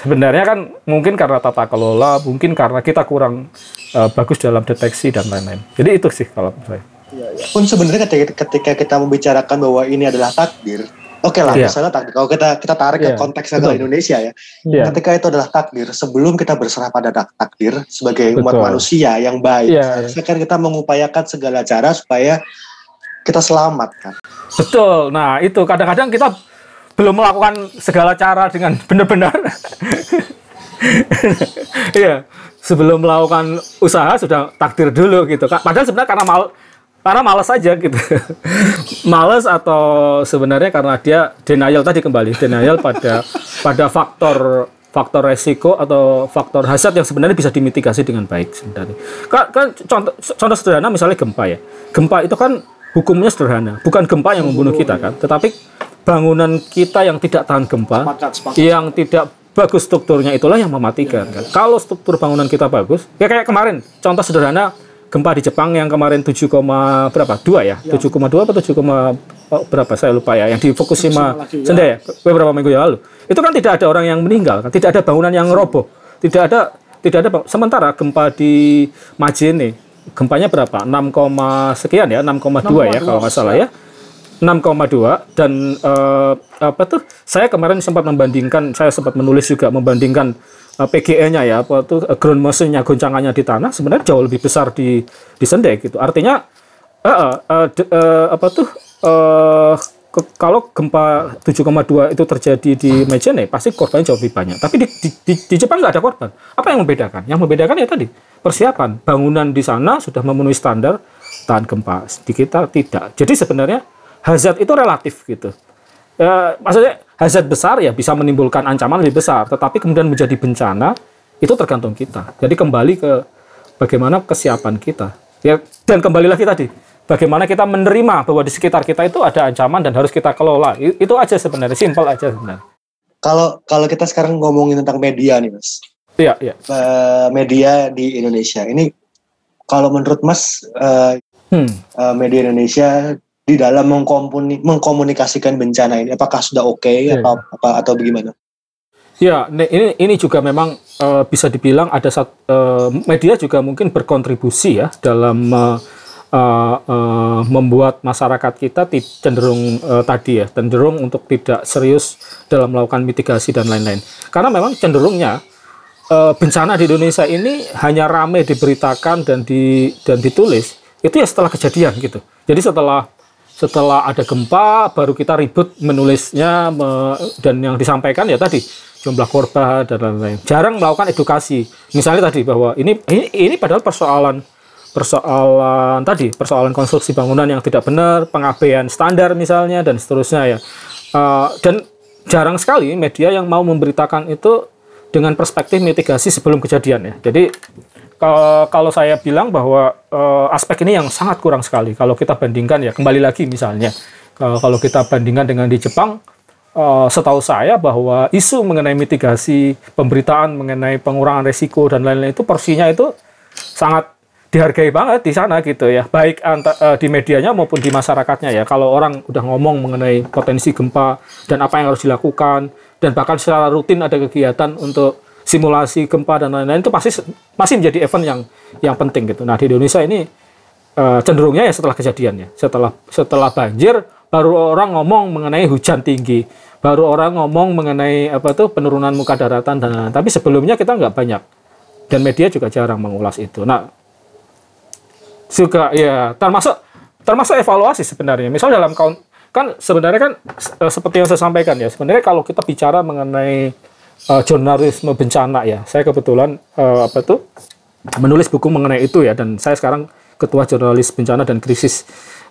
sebenarnya kan mungkin karena tata kelola, mungkin karena kita kurang uh, bagus dalam deteksi dan lain-lain. Jadi itu sih kalau saya. Ya, ya. Pun sebenarnya ketika, ketika kita membicarakan bahwa ini adalah takdir, Oke okay lah, yeah. misalnya takdir. Kalau kita kita tarik yeah. ke iya. konteks agama Indonesia ya, yeah. ketika itu adalah takdir, sebelum kita berserah pada takdir sebagai Betul. umat manusia yang baik, yeah, kan kita mengupayakan segala cara supaya kita selamat kan. Betul. Nah itu kadang-kadang kita belum melakukan segala cara dengan benar-benar. Iya, sebelum melakukan usaha sudah takdir dulu gitu. Padahal sebenarnya karena mal karena males aja gitu. Males atau sebenarnya karena dia denial tadi kembali denial pada pada faktor faktor resiko atau faktor hasad yang sebenarnya bisa dimitigasi dengan baik sebenarnya. Kan, kan contoh contoh sederhana misalnya gempa ya. Gempa itu kan hukumnya sederhana bukan gempa yang membunuh kita kan. Tetapi bangunan kita yang tidak tahan gempa sepakat, sepakat. yang tidak bagus strukturnya itulah yang mematikan ya, kan. kalau struktur bangunan kita bagus ya kayak kemarin contoh sederhana gempa di Jepang yang kemarin 7, berapa? 2 ya? ya. 7,2 atau 7, oh, berapa? Saya lupa ya. Yang di Fukushima, Fukushima Senda ya. Beberapa minggu yang lalu. Itu kan tidak ada orang yang meninggal, kan? tidak ada bangunan yang roboh. Tidak ada tidak ada sementara gempa di Majene gempanya berapa? 6, sekian ya, 6,2 ya kalau nggak salah ya. 6,2 dan uh, apa tuh saya kemarin sempat membandingkan saya sempat menulis juga membandingkan uh, eh, PGE-nya ya apa tuh uh, ground motion-nya goncangannya di tanah sebenarnya jauh lebih besar di di Sendek gitu. Artinya uh, uh, uh, uh, apa tuh uh, ke, kalau gempa 7,2 itu terjadi di Majene pasti korbannya jauh lebih banyak. Tapi di, di, di, di Jepang nggak ada korban. Apa yang membedakan? Yang membedakan ya tadi persiapan. Bangunan di sana sudah memenuhi standar tahan gempa di kita tidak. Jadi sebenarnya hazard itu relatif gitu. E, maksudnya hazard besar ya bisa menimbulkan ancaman lebih besar, tetapi kemudian menjadi bencana itu tergantung kita. Jadi kembali ke bagaimana kesiapan kita. Ya dan kembali lagi tadi, bagaimana kita menerima bahwa di sekitar kita itu ada ancaman dan harus kita kelola. Itu aja sebenarnya, simpel aja sebenarnya. Kalau kalau kita sekarang ngomongin tentang media nih, Mas. Iya, iya. Uh, media di Indonesia ini kalau menurut Mas uh, hmm. uh, media Indonesia di dalam mengkomunikasikan bencana ini apakah sudah oke okay, yeah. atau apa atau bagaimana? Ya, ini ini juga memang uh, bisa dibilang ada sat, uh, media juga mungkin berkontribusi ya dalam uh, uh, uh, membuat masyarakat kita cenderung uh, tadi ya cenderung untuk tidak serius dalam melakukan mitigasi dan lain-lain. Karena memang cenderungnya uh, bencana di Indonesia ini hanya ramai diberitakan dan di dan ditulis itu ya setelah kejadian gitu. Jadi setelah setelah ada gempa baru kita ribut menulisnya me, dan yang disampaikan ya tadi jumlah korban dan lain-lain. Jarang melakukan edukasi. Misalnya tadi bahwa ini ini, ini padahal persoalan persoalan tadi persoalan konstruksi bangunan yang tidak benar, pengabaian standar misalnya dan seterusnya ya. Uh, dan jarang sekali media yang mau memberitakan itu dengan perspektif mitigasi sebelum kejadian ya. Jadi kalau saya bilang bahwa uh, aspek ini yang sangat kurang sekali. Kalau kita bandingkan ya kembali lagi misalnya kalau kita bandingkan dengan di Jepang uh, setahu saya bahwa isu mengenai mitigasi pemberitaan mengenai pengurangan risiko dan lain-lain itu porsinya itu sangat dihargai banget di sana gitu ya. Baik anta, uh, di medianya maupun di masyarakatnya ya. Kalau orang udah ngomong mengenai potensi gempa dan apa yang harus dilakukan dan bahkan secara rutin ada kegiatan untuk simulasi gempa dan lain-lain itu pasti masih menjadi event yang yang penting gitu. Nah di Indonesia ini uh, cenderungnya ya setelah kejadian ya, setelah setelah banjir baru orang ngomong mengenai hujan tinggi, baru orang ngomong mengenai apa tuh penurunan muka daratan dan lain-lain. Tapi sebelumnya kita nggak banyak dan media juga jarang mengulas itu. Nah juga ya termasuk termasuk evaluasi sebenarnya. Misal dalam kan sebenarnya kan eh, seperti yang saya sampaikan ya sebenarnya kalau kita bicara mengenai uh, jurnalisme bencana ya. Saya kebetulan uh, apa tuh menulis buku mengenai itu ya dan saya sekarang ketua jurnalis bencana dan krisis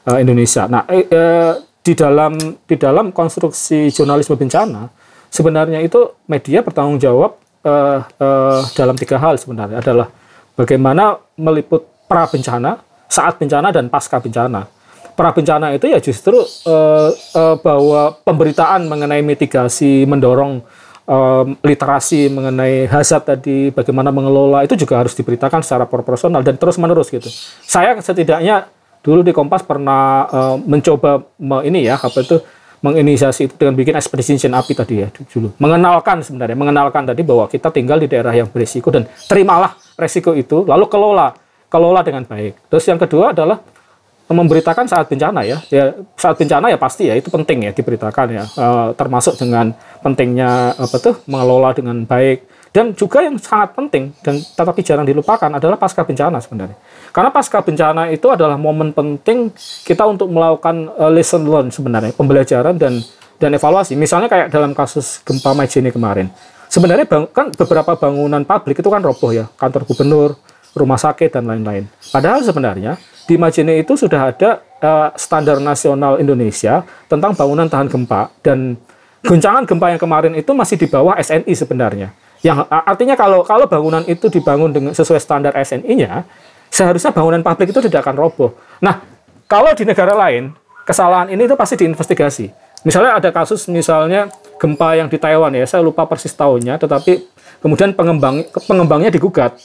uh, Indonesia. Nah, eh, di dalam di dalam konstruksi jurnalisme bencana sebenarnya itu media bertanggung jawab uh, uh, dalam tiga hal sebenarnya adalah bagaimana meliput pra bencana, saat bencana dan pasca bencana. Pra bencana itu ya justru uh, uh, bahwa pemberitaan mengenai mitigasi mendorong um, literasi mengenai hazard tadi, bagaimana mengelola itu juga harus diberitakan secara proporsional dan terus menerus gitu. Saya setidaknya dulu di Kompas pernah uh, mencoba me, ini ya apa itu menginisiasi itu dengan bikin ekspedisi api tadi ya dulu. Mengenalkan sebenarnya, mengenalkan tadi bahwa kita tinggal di daerah yang berisiko dan terimalah resiko itu, lalu kelola, kelola dengan baik. Terus yang kedua adalah memberitakan saat bencana ya. Ya saat bencana ya pasti ya itu penting ya diberitakan ya. Uh, termasuk dengan pentingnya apa tuh mengelola dengan baik dan juga yang sangat penting dan tetapi jarang dilupakan adalah pasca bencana sebenarnya. Karena pasca bencana itu adalah momen penting kita untuk melakukan uh, lesson learn sebenarnya, pembelajaran dan dan evaluasi. Misalnya kayak dalam kasus gempa Majene kemarin. Sebenarnya bang, kan beberapa bangunan publik itu kan roboh ya, kantor gubernur, rumah sakit dan lain-lain. Padahal sebenarnya di Majene itu sudah ada uh, standar nasional Indonesia tentang bangunan tahan gempa dan guncangan gempa yang kemarin itu masih di bawah SNI sebenarnya. Yang artinya kalau kalau bangunan itu dibangun dengan sesuai standar SNI-nya, seharusnya bangunan publik itu tidak akan roboh. Nah, kalau di negara lain, kesalahan ini itu pasti diinvestigasi. Misalnya ada kasus misalnya gempa yang di Taiwan ya, saya lupa persis tahunnya, tetapi kemudian pengembang pengembangnya digugat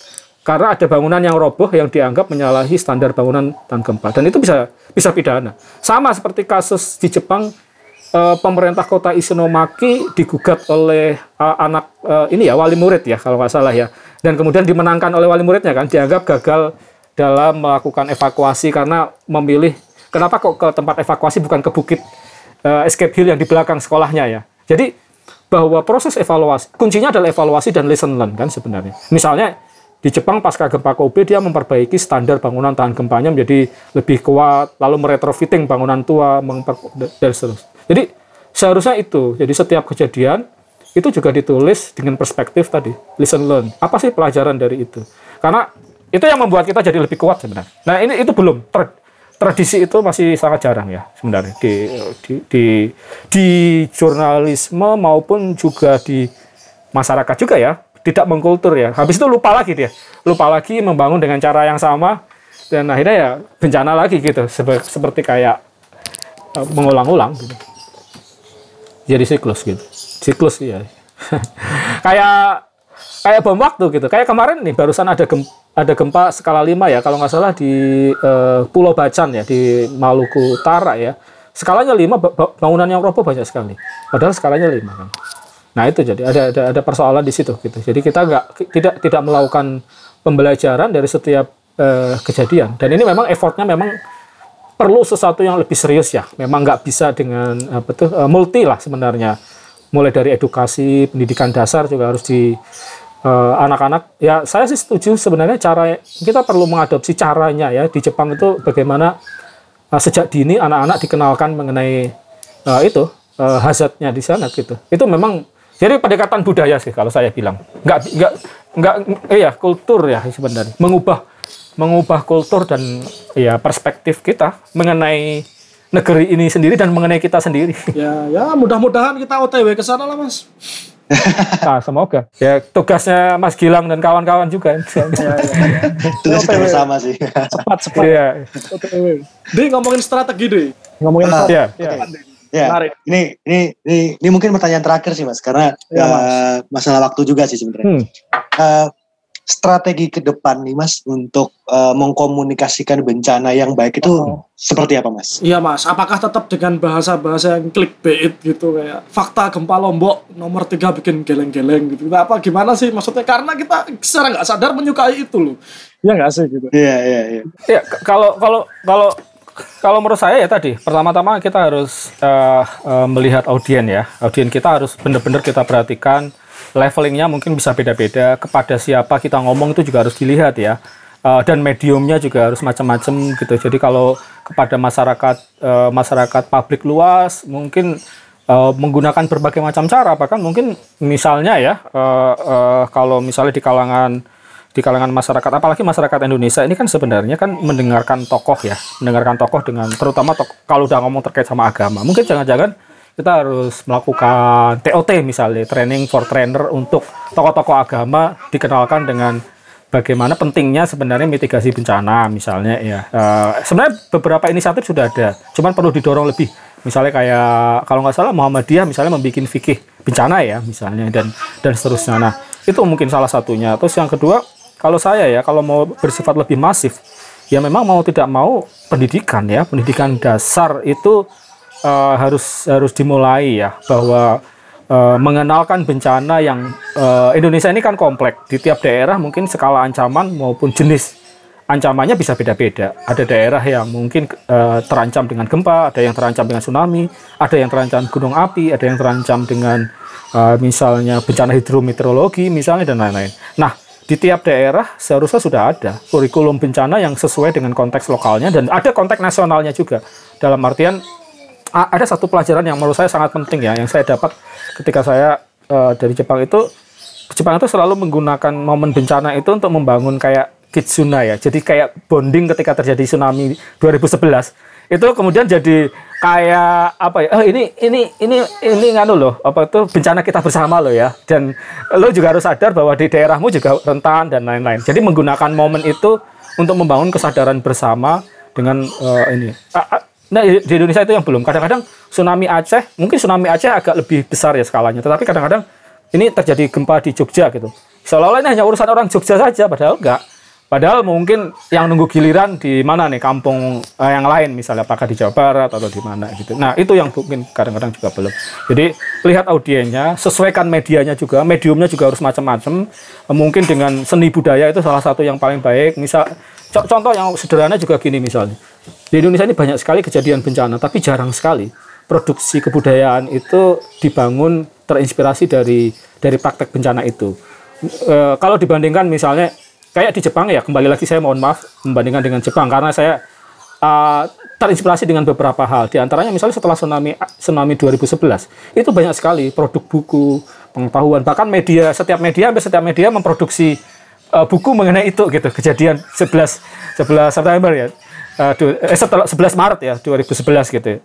karena ada bangunan yang roboh yang dianggap menyalahi standar bangunan tahan gempa dan itu bisa bisa pidana. Sama seperti kasus di Jepang uh, pemerintah kota Isinomaki digugat oleh uh, anak uh, ini ya wali murid ya kalau nggak salah ya. Dan kemudian dimenangkan oleh wali muridnya kan dianggap gagal dalam melakukan evakuasi karena memilih kenapa kok ke tempat evakuasi bukan ke bukit uh, escape hill yang di belakang sekolahnya ya? Jadi bahwa proses evaluasi kuncinya adalah evaluasi dan lesson learn kan sebenarnya. Misalnya di Jepang pasca gempa Kobe dia memperbaiki standar bangunan tahan gempanya menjadi lebih kuat lalu meretrofitting bangunan tua dan seterusnya jadi seharusnya itu. Jadi setiap kejadian itu juga ditulis dengan perspektif tadi, listen learn. Apa sih pelajaran dari itu? Karena itu yang membuat kita jadi lebih kuat sebenarnya. Nah ini itu belum ter, tradisi itu masih sangat jarang ya sebenarnya di, di di di jurnalisme maupun juga di masyarakat juga ya tidak mengkultur ya. Habis itu lupa lagi dia, lupa lagi membangun dengan cara yang sama. Dan akhirnya ya bencana lagi gitu. Seperti kayak uh, mengulang-ulang gitu. Jadi siklus gitu. Siklus ya kayak kayak bom waktu gitu. Kayak kemarin nih barusan ada gempa, ada gempa skala 5 ya. Kalau nggak salah di uh, Pulau Bacan ya di Maluku Utara ya. Skalanya 5 bangunan yang roboh banyak sekali. Padahal skalanya 5 kan nah itu jadi ada ada ada persoalan di situ gitu jadi kita nggak tidak tidak melakukan pembelajaran dari setiap uh, kejadian dan ini memang effortnya memang perlu sesuatu yang lebih serius ya. Memang nggak bisa dengan apa tuh uh, multi lah sebenarnya. Mulai dari edukasi, pendidikan dasar juga harus di eh, anak-anak. Uh, ya saya sih setuju sebenarnya cara kita perlu mengadopsi caranya ya di Jepang itu bagaimana uh, sejak dini anak-anak dikenalkan mengenai itu hazardnya di sana gitu. Itu memang jadi pendekatan budaya sih kalau saya bilang. Nggak nggak nggak iya kultur ya sebenarnya mengubah mengubah kultur dan ya perspektif kita mengenai negeri ini sendiri dan mengenai kita sendiri. Ya, ya mudah-mudahan kita OTW ke sana lah, Mas. nah, semoga. Ya tugasnya Mas Gilang dan kawan-kawan juga. ya, ya. Tugas kita bersama sih. Cepat, cepat. Ya. OTW. Di ngomongin strategi deh. Ngomongin uh, ya. ya. Ya, ini, ini ini ini mungkin pertanyaan terakhir sih mas, karena ya, mas. Uh, masalah waktu juga sih sebenarnya. Hmm. Uh, strategi ke depan nih Mas untuk uh, mengkomunikasikan bencana yang baik itu oh. seperti apa Mas? Iya Mas, apakah tetap dengan bahasa-bahasa yang clickbait gitu kayak fakta gempa Lombok nomor tiga bikin geleng-geleng gitu. Nah, apa gimana sih maksudnya? Karena kita secara nggak sadar menyukai itu loh. Iya nggak sih gitu. Iya iya iya. Iya kalau kalau kalau kalau menurut saya ya tadi pertama-tama kita harus uh, uh, melihat audien ya. Audien kita harus benar-benar kita perhatikan. Levelingnya mungkin bisa beda-beda kepada siapa kita ngomong itu juga harus dilihat ya. Uh, dan mediumnya juga harus macam-macam gitu. Jadi kalau kepada masyarakat uh, masyarakat publik luas mungkin uh, menggunakan berbagai macam cara bahkan mungkin misalnya ya uh, uh, kalau misalnya di kalangan di kalangan masyarakat apalagi masyarakat Indonesia ini kan sebenarnya kan mendengarkan tokoh ya mendengarkan tokoh dengan terutama tokoh, kalau udah ngomong terkait sama agama. Mungkin jangan-jangan kita harus melakukan TOT misalnya training for trainer untuk tokoh-tokoh agama dikenalkan dengan bagaimana pentingnya sebenarnya mitigasi bencana misalnya ya. Uh, sebenarnya beberapa inisiatif sudah ada cuman perlu didorong lebih. Misalnya kayak kalau nggak salah Muhammadiyah misalnya membuat fikih bencana ya misalnya dan dan seterusnya. Nah itu mungkin salah satunya. Terus yang kedua kalau saya ya kalau mau bersifat lebih masif ya memang mau tidak mau pendidikan ya pendidikan dasar itu uh, harus harus dimulai ya bahwa uh, mengenalkan bencana yang uh, Indonesia ini kan kompleks di tiap daerah mungkin skala ancaman maupun jenis ancamannya bisa beda-beda. Ada daerah yang mungkin uh, terancam dengan gempa, ada yang terancam dengan tsunami, ada yang terancam gunung api, ada yang terancam dengan uh, misalnya bencana hidrometeorologi misalnya dan lain-lain. Nah, di tiap daerah seharusnya sudah ada kurikulum bencana yang sesuai dengan konteks lokalnya dan ada konteks nasionalnya juga. Dalam artian ada satu pelajaran yang menurut saya sangat penting ya yang saya dapat ketika saya uh, dari Jepang itu Jepang itu selalu menggunakan momen bencana itu untuk membangun kayak kitsuna ya. Jadi kayak bonding ketika terjadi tsunami 2011 itu kemudian jadi kayak apa ya? Oh ini ini ini ini nganu loh, apa itu bencana kita bersama loh ya. Dan lo juga harus sadar bahwa di daerahmu juga rentan dan lain-lain. Jadi menggunakan momen itu untuk membangun kesadaran bersama dengan uh, ini. Nah di Indonesia itu yang belum. Kadang-kadang tsunami Aceh, mungkin tsunami Aceh agak lebih besar ya skalanya. Tetapi kadang-kadang ini terjadi gempa di Jogja gitu. Seolah-olah ini hanya urusan orang Jogja saja, padahal enggak Padahal mungkin yang nunggu giliran di mana nih kampung uh, yang lain misalnya apakah di Jawa Barat atau di mana gitu. Nah itu yang mungkin kadang-kadang juga belum. Jadi lihat audiennya, sesuaikan medianya juga, mediumnya juga harus macam-macam. Mungkin dengan seni budaya itu salah satu yang paling baik. Misal contoh yang sederhana juga gini misalnya. Di Indonesia ini banyak sekali kejadian bencana, tapi jarang sekali produksi kebudayaan itu dibangun terinspirasi dari dari praktek bencana itu. E, kalau dibandingkan misalnya kayak di Jepang ya kembali lagi saya mohon maaf membandingkan dengan Jepang karena saya uh, terinspirasi dengan beberapa hal. Di antaranya misalnya setelah tsunami tsunami 2011 itu banyak sekali produk buku pengetahuan bahkan media setiap media hampir setiap media memproduksi uh, buku mengenai itu gitu kejadian 11 11 September ya uh, eh, setelah 11 Maret ya 2011 gitu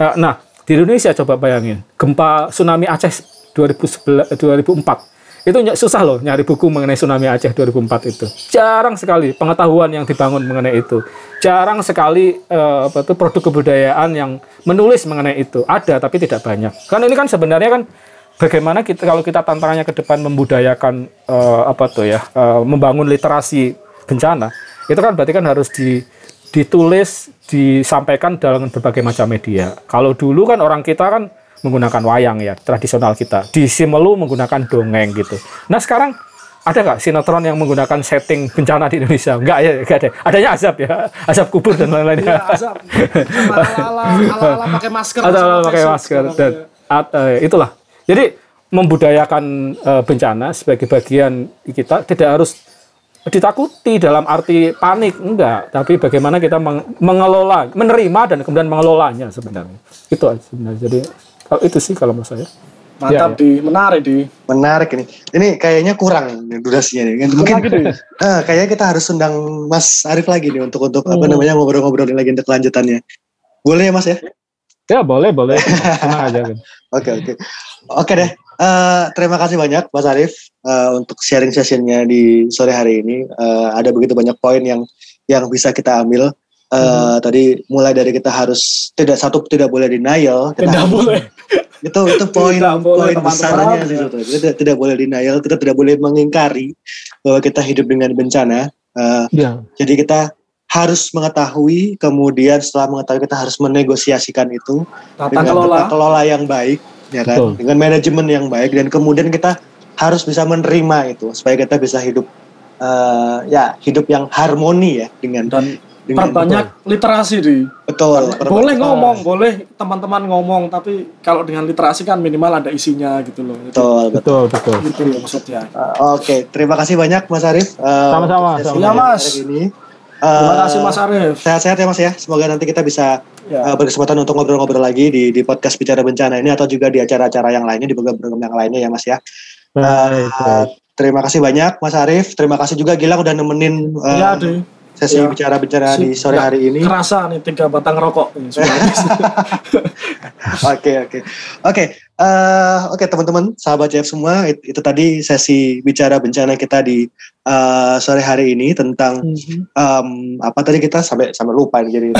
uh, nah di Indonesia coba bayangin gempa tsunami Aceh 2011 2004 itu susah loh nyari buku mengenai tsunami Aceh 2004 itu. Jarang sekali pengetahuan yang dibangun mengenai itu. Jarang sekali uh, apa itu produk kebudayaan yang menulis mengenai itu. Ada tapi tidak banyak. Kan ini kan sebenarnya kan bagaimana kita kalau kita tantangannya ke depan membudayakan uh, apa tuh ya, uh, membangun literasi bencana. Itu kan berarti kan harus di ditulis, disampaikan dalam berbagai macam media. Kalau dulu kan orang kita kan menggunakan wayang ya tradisional kita di Simelu menggunakan dongeng gitu nah sekarang ada nggak sinetron yang menggunakan setting bencana di Indonesia? Enggak ya, enggak ada. Adanya azab ya, azab kubur dan lain-lain. Iya, azab. Ala-ala pakai masker. Ala-ala pakai masker dan at, uh, itulah. Jadi membudayakan uh, bencana sebagai bagian kita tidak harus ditakuti dalam arti panik enggak, tapi bagaimana kita mengelola, menerima dan kemudian mengelolanya sebenarnya. Itu sebenarnya. Jadi kalau itu sih kalau menurut saya. Mantap ya, di, ya. menarik di. Menarik ini. Ini kayaknya kurang durasinya nih. Mungkin uh, kayaknya kita harus undang Mas Arif lagi nih untuk untuk hmm. apa namanya ngobrol-ngobrol lagi untuk kelanjutannya. Boleh ya Mas ya? Ya boleh boleh. aja. Oke oke. Oke deh. Uh, terima kasih banyak Mas Arif uh, untuk sharing sessionnya di sore hari ini. Uh, ada begitu banyak poin yang yang bisa kita ambil. Uh, hmm. Tadi mulai dari kita harus tidak satu tidak boleh denial. Kita tidak boleh. Itu itu poin poin besarnya itu. Kita tidak boleh denial. Kita tidak boleh mengingkari bahwa kita hidup dengan bencana. Uh, ya. Jadi kita harus mengetahui, kemudian setelah mengetahui kita harus menegosiasikan itu tata dengan kelola. tata kelola yang baik, ya kan, Betul. dengan manajemen yang baik dan kemudian kita harus bisa menerima itu supaya kita bisa hidup uh, ya hidup yang harmoni ya dengan dan perbanyak betul. literasi di betul boleh ngomong boleh teman-teman ngomong tapi kalau dengan literasi kan minimal ada isinya gitu loh betul itu, betul betul gitu loh maksudnya uh, oke okay. terima kasih banyak Mas Arif uh, sama-sama ya Mas ini Terima kasih Mas Arif. Sehat-sehat ya Mas ya. Semoga nanti kita bisa ya. uh, berkesempatan untuk ngobrol-ngobrol lagi di di podcast bicara bencana ini atau juga di acara-acara yang lainnya di program-program yang lainnya ya Mas ya. Baik, uh, Terima kasih banyak Mas Arif. Terima kasih juga Gilang udah nemenin uh, ya, sesi ya. bicara-bicara di sore hari ini. Kerasa nih tiga batang rokok. Oke oke oke eh, oke teman-teman sahabat JF semua itu, itu tadi sesi bicara bencana kita di uh, sore hari ini tentang mm-hmm. um, apa tadi kita sampai sampai lupa jadi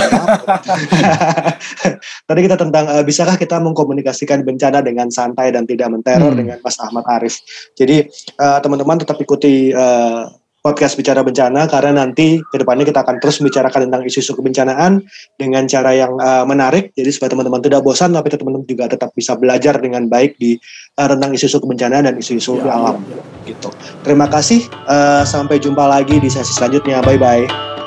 tadi kita tentang uh, bisakah kita mengkomunikasikan bencana dengan santai dan tidak menteror mm. dengan Mas Ahmad Arif. Jadi uh, teman-teman tetap ikuti uh, podcast bicara bencana karena nanti ke depannya kita akan terus membicarakan tentang isu-isu kebencanaan dengan cara yang uh, menarik. Jadi supaya teman-teman tidak bosan, tapi teman-teman juga tetap bisa belajar dengan baik di uh, tentang isu-isu kebencanaan dan isu-isu ya, alam. Ya. Gitu. Terima kasih. Uh, sampai jumpa lagi di sesi selanjutnya. Bye bye.